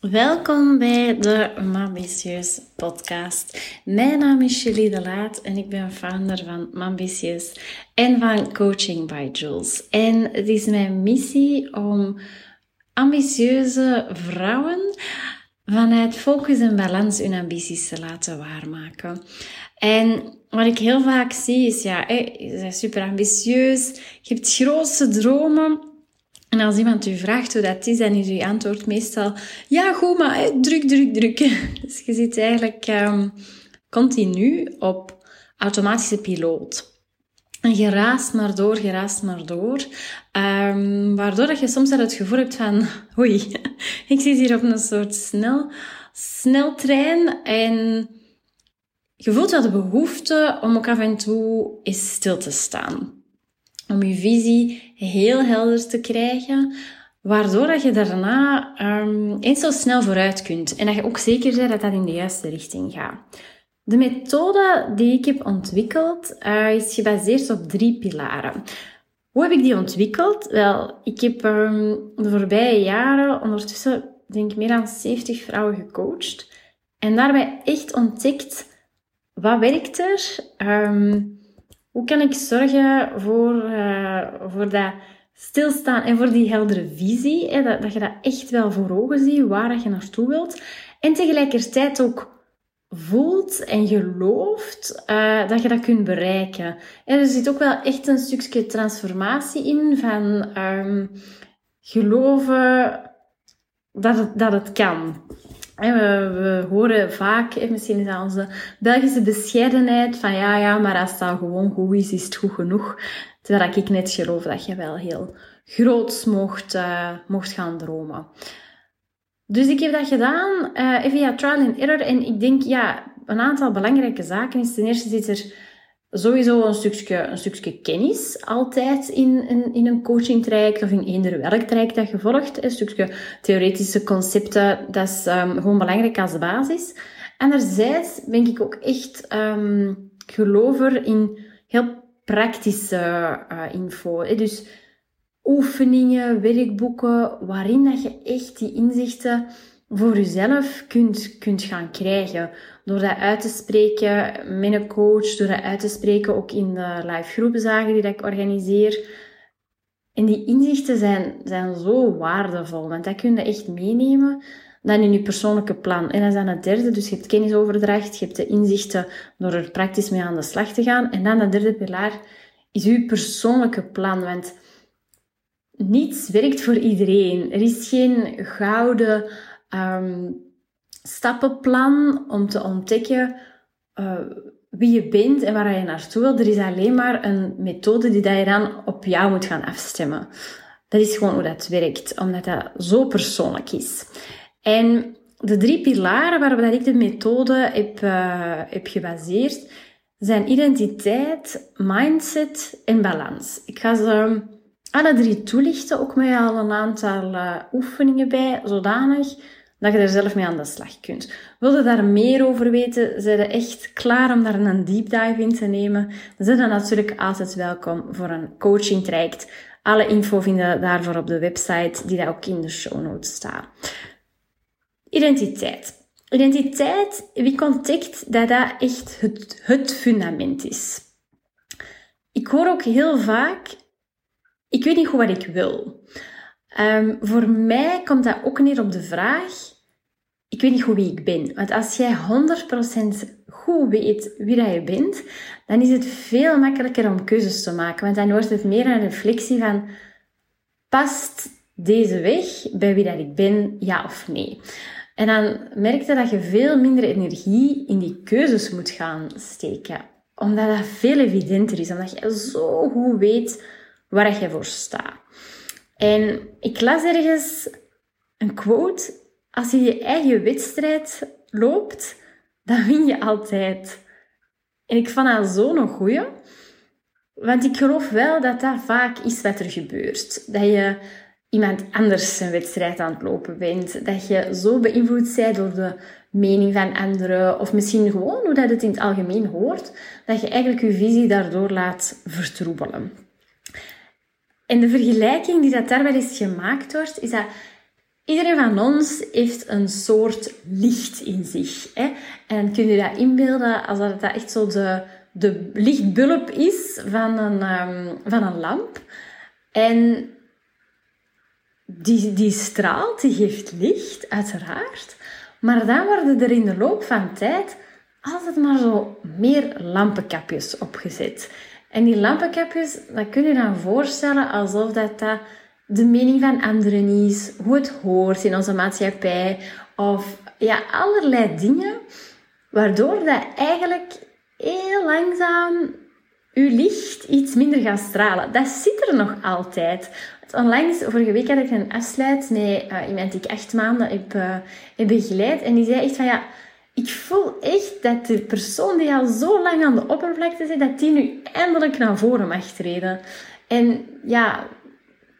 Welkom bij de Mambitieus podcast. Mijn naam is Julie de Laat en ik ben founder van Mambitieus en van Coaching by Jules. En het is mijn missie om ambitieuze vrouwen vanuit focus en balans hun ambities te laten waarmaken. En wat ik heel vaak zie is, ja, je bent super ambitieus, je hebt grootste dromen, en als iemand u vraagt hoe dat is, dan is uw antwoord meestal, ja goed, maar druk, druk, druk. Dus je zit eigenlijk um, continu op automatische piloot. En je raast maar door, je raast maar door. Um, waardoor dat je soms het gevoel hebt van, oei, ik zit hier op een soort snel, sneltrein en je voelt wel de behoefte om ook af en toe eens stil te staan om je visie heel helder te krijgen, waardoor dat je daarna um, eens zo snel vooruit kunt en dat je ook zeker bent dat dat in de juiste richting gaat. De methode die ik heb ontwikkeld uh, is gebaseerd op drie pilaren. Hoe heb ik die ontwikkeld? Wel, ik heb um, de voorbije jaren ondertussen denk ik meer dan 70 vrouwen gecoacht en daarbij echt ontdekt wat werkt er, um, hoe kan ik zorgen voor, uh, voor dat stilstaan en voor die heldere visie? Hè, dat, dat je dat echt wel voor ogen ziet, waar dat je naartoe wilt. En tegelijkertijd ook voelt en gelooft uh, dat je dat kunt bereiken. En er zit ook wel echt een stukje transformatie in van um, geloven dat dat het kan. We, horen vaak, misschien is dat onze Belgische bescheidenheid, van ja, ja, maar als dat gewoon goed is, is het goed genoeg. Terwijl ik net geloof dat je wel heel groots mocht, uh, mocht gaan dromen. Dus ik heb dat gedaan, uh, via trial and error. En ik denk, ja, een aantal belangrijke zaken is ten eerste zit er sowieso een stukje, een stukje kennis altijd in, in, in een coaching traject of in eender welk traject dat je volgt. Een stukje theoretische concepten, dat is um, gewoon belangrijk als basis. Anderzijds ben ik ook echt um, gelover in heel praktische uh, info. Dus oefeningen, werkboeken, waarin dat je echt die inzichten voor jezelf kunt, kunt gaan krijgen. Door dat uit te spreken met een coach, door dat uit te spreken ook in de live groepzagen die ik organiseer. En die inzichten zijn, zijn zo waardevol, want dat kun je echt meenemen dan in je persoonlijke plan. En dat is dan het derde, dus je hebt kennisoverdracht, je hebt de inzichten door er praktisch mee aan de slag te gaan. En dan de derde pilaar is je persoonlijke plan, want niets werkt voor iedereen. Er is geen gouden um, stappenplan om te ontdekken uh, wie je bent en waar je naartoe wilt. Er is alleen maar een methode die dat je dan op jou moet gaan afstemmen. Dat is gewoon hoe dat werkt, omdat dat zo persoonlijk is. En de drie pilaren waarop dat ik de methode heb, uh, heb gebaseerd, zijn identiteit, mindset en balans. Ik ga ze alle drie toelichten, ook met al een aantal uh, oefeningen bij, zodanig dat je er zelf mee aan de slag kunt. Wil je daar meer over weten, zijn je echt klaar om daar een deep dive in te nemen, dan zijn je natuurlijk altijd welkom voor een coaching traject. Alle info vinden daarvoor op de website, die daar ook in de show notes staat. Identiteit. Identiteit, wie ontdekt dat dat echt het, het fundament is. Ik hoor ook heel vaak, ik weet niet goed wat ik wil. Um, voor mij komt dat ook neer op de vraag, ik weet niet goed wie ik ben. Want als jij 100% goed weet wie dat je bent, dan is het veel makkelijker om keuzes te maken. Want dan wordt het meer een reflectie van, past deze weg bij wie dat ik ben, ja of nee? En dan merk je dat je veel minder energie in die keuzes moet gaan steken. Omdat dat veel evidenter is. Omdat je zo goed weet waar je voor staat. En ik las ergens een quote. Als je je eigen wedstrijd loopt, dan win je altijd. En ik vond dat zo'n goeie. Want ik geloof wel dat dat vaak is wat er gebeurt. Dat je iemand anders zijn wedstrijd aan het lopen bent. Dat je zo beïnvloed bent door de mening van anderen. Of misschien gewoon hoe dat het in het algemeen hoort. Dat je eigenlijk je visie daardoor laat vertroebelen. En de vergelijking die dat daar wel eens gemaakt wordt, is dat Iedereen van ons heeft een soort licht in zich. Hè? En kun je dat inbeelden als dat echt zo de, de lichtbulb is van een, um, van een lamp. En die, die straalt, die geeft licht, uiteraard. Maar dan worden er in de loop van tijd altijd maar zo meer lampenkapjes opgezet. En die lampenkapjes, dat kun je dan voorstellen alsof dat, dat de mening van anderen is, hoe het hoort in onze maatschappij, of ja, allerlei dingen, waardoor dat eigenlijk heel langzaam uw licht iets minder gaat stralen. Dat zit er nog altijd. Onlangs, vorige week had ik een afsluit met uh, iemand die ik acht maanden heb, uh, heb begeleid. En die zei echt van ja, ik voel echt dat de persoon die al zo lang aan de oppervlakte zit, dat die nu eindelijk naar voren mag treden. En ja,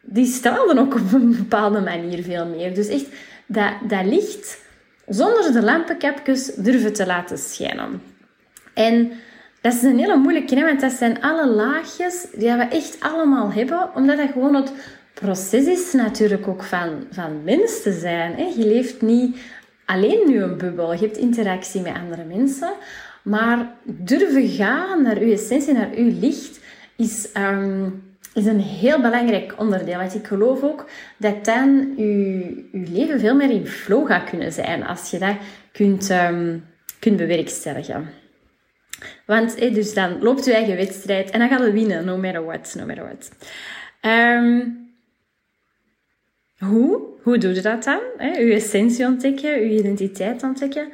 die straalde ook op een bepaalde manier veel meer. Dus echt dat, dat licht zonder de lampenkapjes durven te laten schijnen. En dat is een hele moeilijke, want dat zijn alle laagjes die we echt allemaal hebben, omdat dat gewoon het proces is natuurlijk ook van, van mens te zijn. Hè. Je leeft niet alleen nu een bubbel, je hebt interactie met andere mensen, maar durven gaan naar uw essentie, naar uw licht, is, um, is een heel belangrijk onderdeel. Want ik geloof ook dat dan uw leven veel meer in flow gaat kunnen zijn als je dat kunt, um, kunt bewerkstelligen. Want dus dan loopt je eigen wedstrijd en dan gaat je winnen, no matter what, no matter what. Um, hoe? Hoe doe je dat dan? Je essentie ontdekken, je identiteit ontdekken.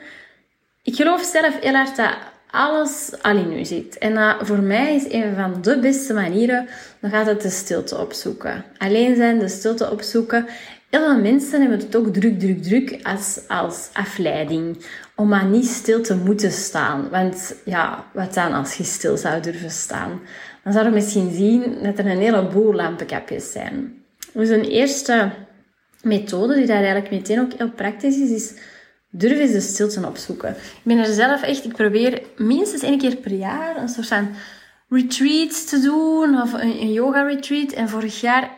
Ik geloof zelf heel hard dat alles al in u zit. En voor mij is een van de beste manieren, dan gaat het de stilte opzoeken. Alleen zijn, de stilte opzoeken. Heel veel mensen hebben het ook druk, druk, druk als, als afleiding. Om maar niet stil te moeten staan. Want ja, wat dan als je stil zou durven staan? Dan zou je misschien zien dat er een heleboel lampenkapjes zijn. Dus een eerste methode die daar eigenlijk meteen ook heel praktisch is, is durf eens de stilte opzoeken. Ik ben er zelf echt, ik probeer minstens één keer per jaar een soort van retreat te doen of een, yoga retreat. En vorig jaar,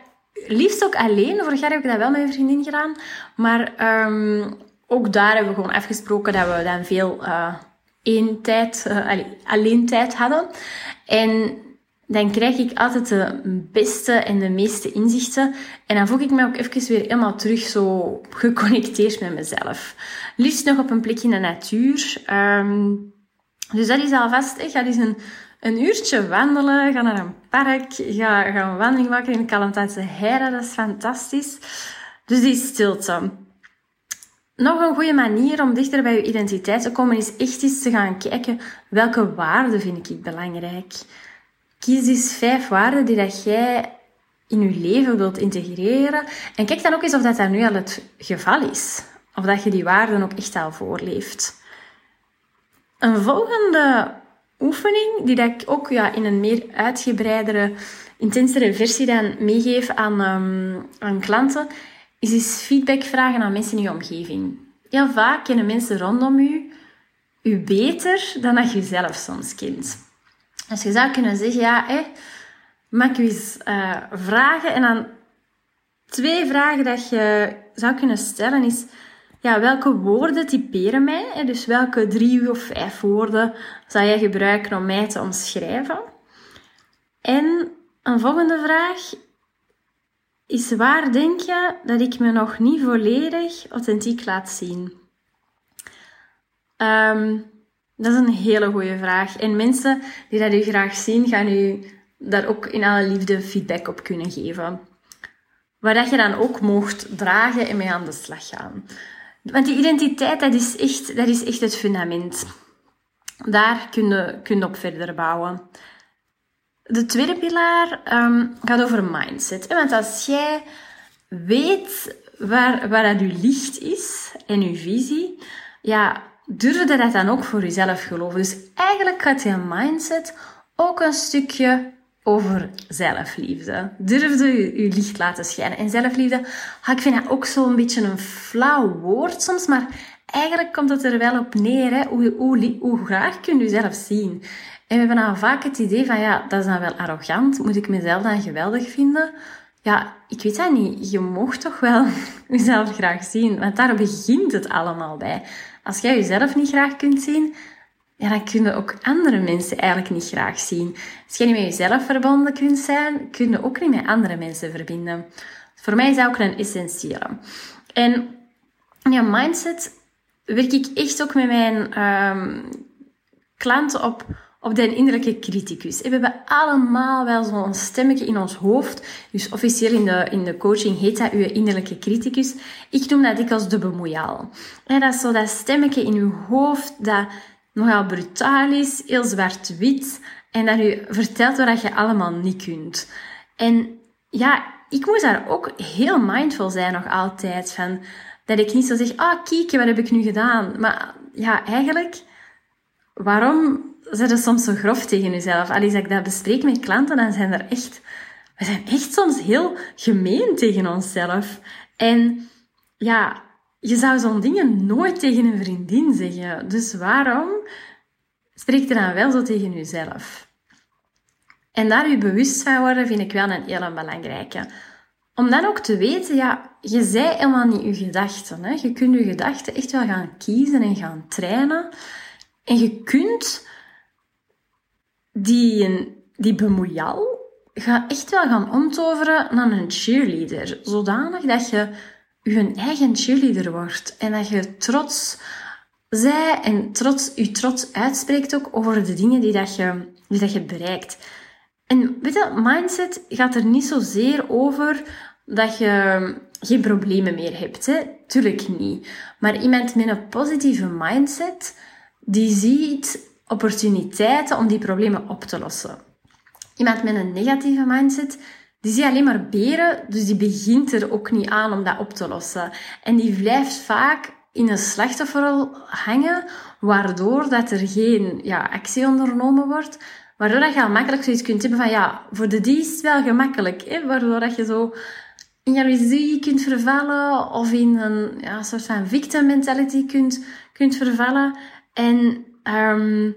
liefst ook alleen, vorig jaar heb ik dat wel met een vriendin gedaan, maar um, ook daar hebben we gewoon afgesproken dat we dan veel uh, tijd, uh, alleen tijd hadden. En dan krijg ik altijd de beste en de meeste inzichten. En dan voel ik me ook even weer helemaal terug zo geconnecteerd met mezelf. Liefst nog op een plekje in de natuur. Um, dus dat is alvast, echt, ga eens een, een uurtje wandelen, ga naar een park, ga, ga een wandeling maken in de Kalantijnse Heide, dat is fantastisch. Dus die stilte. Nog een goede manier om dichter bij je identiteit te komen is echt eens te gaan kijken welke waarden vind ik belangrijk. Kies dus vijf waarden die dat jij in je leven wilt integreren. En kijk dan ook eens of dat, dat nu al het geval is. Of dat je die waarden ook echt al voorleeft. Een volgende oefening, die dat ik ook ja, in een meer uitgebreidere, intensere versie dan meegeef aan, um, aan klanten, is eens feedback vragen aan mensen in je omgeving. Heel vaak kennen mensen rondom u u beter dan dat je zelf soms kent. Dus je zou kunnen zeggen, ja, hé, mag ik eens uh, vragen? En dan twee vragen dat je zou kunnen stellen is, ja, welke woorden typeren mij? Hè? Dus welke drie of vijf woorden zou jij gebruiken om mij te omschrijven? En een volgende vraag is, waar denk je dat ik me nog niet volledig authentiek laat zien? Um, dat is een hele goede vraag. En mensen die dat u graag zien, gaan u daar ook in alle liefde feedback op kunnen geven. Waar dat je dan ook mocht dragen en mee aan de slag gaan. Want die identiteit, dat is echt, dat is echt het fundament. Daar kun je, kun je op verder bouwen. De tweede pilaar um, gaat over mindset. Want als jij weet waar, waar dat je licht is en je visie, ja, durfde dat dan ook voor jezelf geloven. Dus eigenlijk gaat je mindset ook een stukje over zelfliefde. Durfde je, je licht laten schijnen. En zelfliefde, ik vind dat ook zo'n beetje een flauw woord soms, maar eigenlijk komt het er wel op neer. Hè? Hoe, hoe, hoe graag kun je jezelf zien? En we hebben dan vaak het idee van, ja, dat is dan wel arrogant. Moet ik mezelf dan geweldig vinden? ja, ik weet dat niet. Je mocht toch wel jezelf graag zien. Want daar begint het allemaal bij. Als jij jezelf niet graag kunt zien, dan kunnen ook andere mensen eigenlijk niet graag zien. Als jij niet met jezelf verbonden kunt zijn, kun je ook niet met andere mensen verbinden. Voor mij is dat ook een essentiële. En ja, mindset werk ik echt ook met mijn um, klanten op op de innerlijke criticus. We hebben allemaal wel zo'n stemmetje in ons hoofd. Dus officieel in de, in de coaching heet dat uw innerlijke criticus. Ik noem dat dikwijls de bemoeial. En dat is zo dat stemmetje in uw hoofd dat nogal brutaal is, heel zwart-wit. En dat u vertelt wat je allemaal niet kunt. En ja, ik moest daar ook heel mindful zijn nog altijd. Van, dat ik niet zo zeg, ah, kijk, wat heb ik nu gedaan? Maar ja, eigenlijk, waarom zijn soms zo grof tegen jezelf? Als ik dat bespreek met klanten, dan zijn er echt... We zijn echt soms heel gemeen tegen onszelf. En ja, je zou zo'n dingen nooit tegen een vriendin zeggen. Dus waarom spreek je dan wel zo tegen jezelf? En daar je bewust van worden vind ik wel een hele belangrijke. Om dan ook te weten, ja, je zei helemaal niet je gedachten. Hè? Je kunt je gedachten echt wel gaan kiezen en gaan trainen. En je kunt die, die bemoeial gaat echt wel gaan omtoveren naar een cheerleader. Zodanig dat je je eigen cheerleader wordt. En dat je trots zij en trots, je trots uitspreekt ook over de dingen die, dat je, die dat je bereikt. En weet je, mindset gaat er niet zozeer over dat je geen problemen meer hebt. Hè? Tuurlijk niet. Maar iemand met een positieve mindset, die ziet opportuniteiten om die problemen op te lossen. Iemand met een negatieve mindset, die ziet alleen maar beren, dus die begint er ook niet aan om dat op te lossen. En die blijft vaak in een slachtofferrol hangen, waardoor dat er geen ja, actie ondernomen wordt, waardoor dat je al makkelijk zoiets kunt hebben van ja, voor de die is wel gemakkelijk, hè? waardoor dat je zo in jaloezie kunt vervallen of in een ja, soort van victim mentality kunt, kunt vervallen. En um,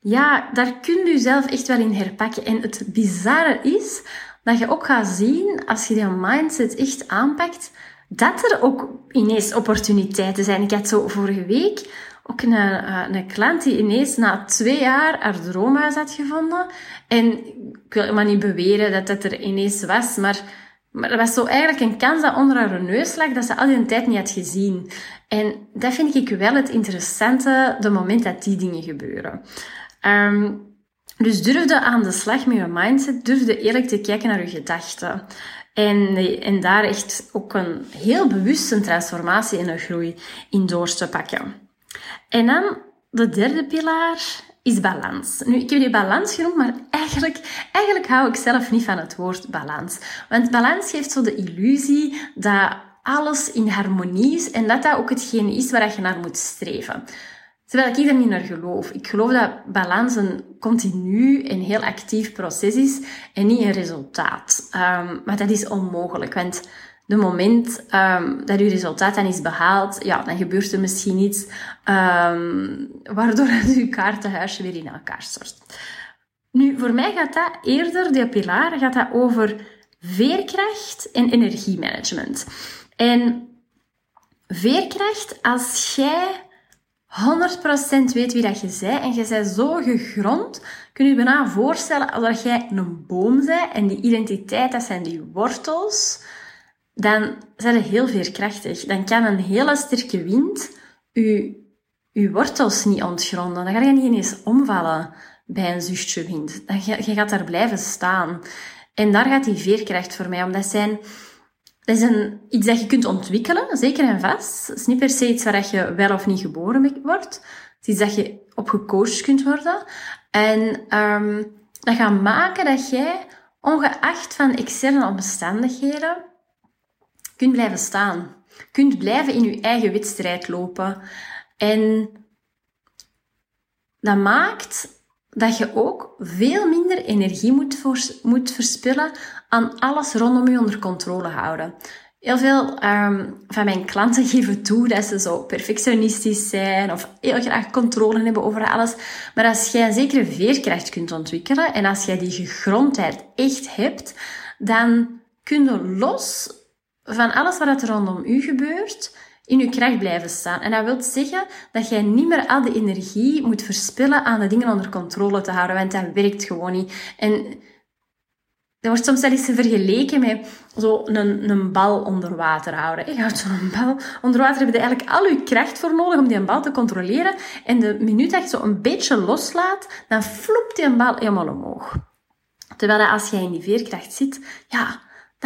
ja, daar kun je zelf echt wel in herpakken. En het bizarre is dat je ook gaat zien, als je die mindset echt aanpakt, dat er ook ineens opportuniteiten zijn. Ik had zo vorige week ook een, eh, een klant die ineens na twee jaar haar droomhuis had gevonden. En ik wil maar niet beweren dat dat er ineens was, maar maar er was zo eigenlijk een kans dat onder haar neus lag dat ze al die tijd niet had gezien. En dat vind ik wel het interessante, de moment dat die dingen gebeuren. Um, dus durfde aan de slag met je mindset, durfde eerlijk te kijken naar je gedachten. En, en daar echt ook een heel bewuste transformatie en een groei in door te pakken. En dan de derde pilaar is balans. Nu, ik heb die balans genoemd, maar eigenlijk, eigenlijk hou ik zelf niet van het woord balans. Want balans geeft zo de illusie dat alles in harmonie is en dat dat ook hetgeen is waar je naar moet streven. Terwijl ik hier niet naar geloof. Ik geloof dat balans een continu en heel actief proces is en niet een resultaat. Um, maar dat is onmogelijk, want de moment um, dat je resultaat dan is behaald, ja, dan gebeurt er misschien iets um, waardoor je kaartenhuisje weer in elkaar stort. Nu, voor mij gaat dat eerder, die pilaar, gaat dat over veerkracht en energiemanagement. En veerkracht, als jij 100% weet wie dat je bent en je bent zo gegrond, kun je je bijna voorstellen als jij een boom bent en die identiteit, dat zijn die wortels, dan zijn je heel veerkrachtig. Dan kan een hele sterke wind je, je wortels niet ontgronden. Dan ga je niet ineens omvallen bij een zuchtje wind. Dan, je, je gaat daar blijven staan. En daar gaat die veerkracht voor mij om. Dat, zijn, dat is een, iets dat je kunt ontwikkelen, zeker en vast. Het is niet per se iets waar je wel of niet geboren wordt. Het is iets dat je op gecoacht kunt worden. En um, dat gaat maken dat jij, ongeacht van externe omstandigheden, kunt blijven staan. Kunt blijven in je eigen wedstrijd lopen. En dat maakt dat je ook veel minder energie moet, moet verspillen aan alles rondom je onder controle houden. Heel veel um, van mijn klanten geven toe dat ze zo perfectionistisch zijn of heel graag controle hebben over alles. Maar als jij een zekere veerkracht kunt ontwikkelen en als jij die gegrondheid echt hebt, dan kun je los van alles wat er rondom u gebeurt, in uw kracht blijven staan. En dat wil zeggen dat jij niet meer al die energie moet verspillen aan de dingen onder controle te houden, want dat werkt gewoon niet. En dat wordt soms wel vergeleken met zo een, een bal onder water houden. Je houdt zo'n bal onder water, heb je eigenlijk al je kracht voor nodig om die bal te controleren. En de minuut dat je zo een beetje loslaat, dan floept die bal helemaal omhoog. Terwijl als jij in die veerkracht zit, ja,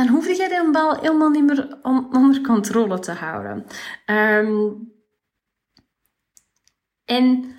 dan hoef je die bal helemaal niet meer onder controle te houden. Um, en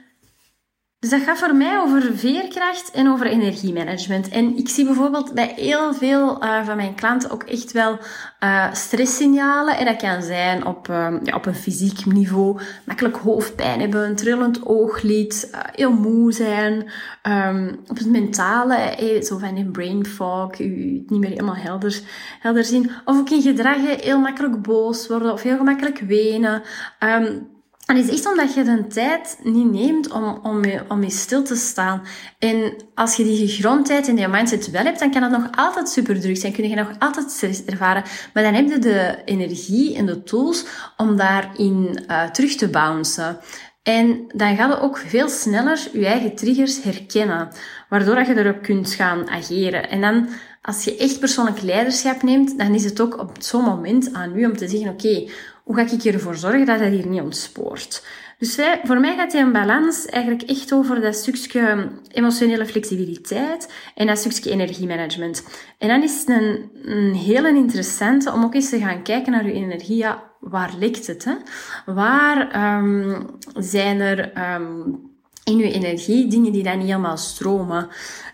dus dat gaat voor mij over veerkracht en over energiemanagement. En ik zie bijvoorbeeld bij heel veel uh, van mijn klanten ook echt wel uh, stresssignalen. En dat kan zijn op, uh, ja, op een fysiek niveau. Makkelijk hoofdpijn hebben, een trillend ooglid, uh, heel moe zijn. Um, op het mentale, eh, zo van een brain fog, u niet meer helemaal helder, helder zien. Of ook in gedrag heel makkelijk boos worden of heel gemakkelijk wenen. Um, en het is echt omdat je de tijd niet neemt om, om, je, om je stil te staan. En als je die gegrondheid en die mindset wel hebt, dan kan het nog altijd super druk zijn. Kun je nog altijd stress ervaren. Maar dan heb je de energie en de tools om daarin uh, terug te bouncen. En dan ga je ook veel sneller je eigen triggers herkennen. Waardoor je erop kunt gaan ageren. En dan, als je echt persoonlijk leiderschap neemt, dan is het ook op zo'n moment aan u om te zeggen, oké, hoe ga ik ervoor zorgen dat dat hier niet ontspoort? Dus voor mij gaat die een balans eigenlijk echt over dat stukje emotionele flexibiliteit en dat stukje energiemanagement. En dan is het een, een interessante om ook eens te gaan kijken naar je energie. Waar ligt het? Hè? Waar um, zijn er um, in je energie dingen die dan niet helemaal stromen?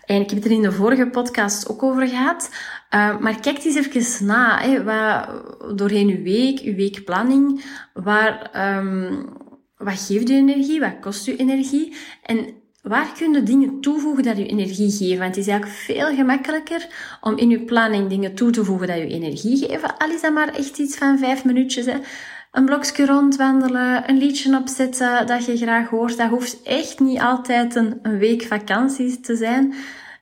En ik heb het er in de vorige podcast ook over gehad. Uh, maar kijk eens even na, hè, doorheen uw week, uw weekplanning, waar, um, wat geeft u energie, wat kost u energie en waar kun je dingen toevoegen dat u energie geven? Want het is eigenlijk veel gemakkelijker om in uw planning dingen toe te voegen dat u energie geven, al is dat maar echt iets van vijf minuutjes. Hè. Een blokje rondwandelen, een liedje opzetten dat je graag hoort. Dat hoeft echt niet altijd een, week vakantie te zijn.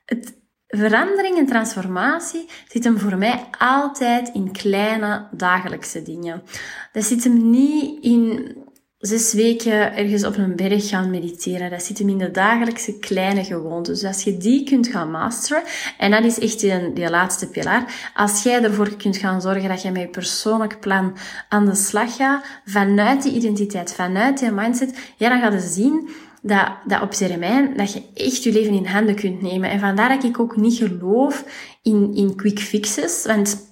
Het, Verandering en transformatie zit hem voor mij altijd in kleine dagelijkse dingen. Dat zit hem niet in zes weken ergens op een berg gaan mediteren. Dat zit hem in de dagelijkse kleine gewoontes. Dus als je die kunt gaan masteren, en dat is echt die, die laatste pilaar, als jij ervoor kunt gaan zorgen dat je met je persoonlijk plan aan de slag gaat, vanuit die identiteit, vanuit die mindset, ja, dan ga je zien dat, dat op termijn, dat je echt je leven in handen kunt nemen. En vandaar dat ik ook niet geloof in, in quick fixes, want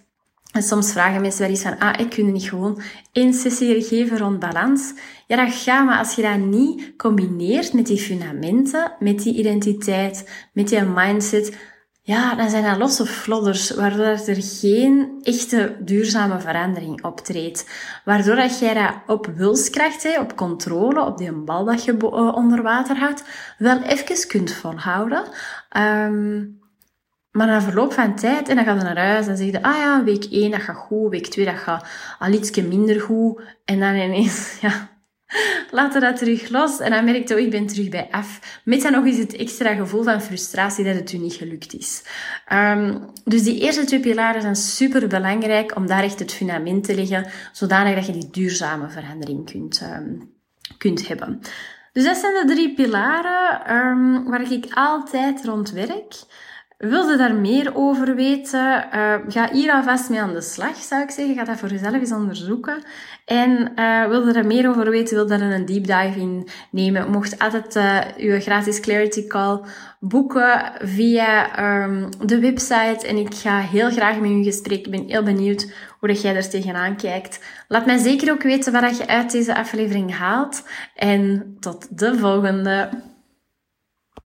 soms vragen mensen wel eens van, ah, ik kun niet gewoon één sessie geven rond balans. Ja, dat gaat, maar als je dat niet combineert met die fundamenten, met die identiteit, met die mindset, ja, dan zijn dat losse flodders, waardoor er geen echte duurzame verandering optreedt. Waardoor dat jij dat op wilskracht, op controle, op die bal dat je eh, onder water houdt, wel even kunt volhouden. Um, maar na verloop van tijd, en dan ga je naar huis, en zeg je, ah ja, week 1 dat gaat goed, week 2 dat gaat al ietsje minder goed. En dan ineens, ja, laten dat terug los. En dan merk je, oh, ik ben terug bij af. Met dan nog eens het extra gevoel van frustratie dat het u niet gelukt is. Um, dus die eerste twee pilaren zijn super belangrijk om daar echt het fundament te leggen, zodanig dat je die duurzame verandering kunt, um, kunt hebben. Dus dat zijn de drie pilaren um, waar ik altijd rond werk. Wil je daar meer over weten? Uh, ga hier alvast mee aan de slag, zou ik zeggen. Ga dat voor jezelf eens onderzoeken. En uh, wil je er meer over weten, wil daar een deep dive in nemen, mocht altijd uh, je gratis clarity call boeken via um, de website. En ik ga heel graag met je gesprek. Ik ben heel benieuwd hoe dat jij er tegenaan kijkt. Laat mij zeker ook weten wat je uit deze aflevering haalt. En tot de volgende.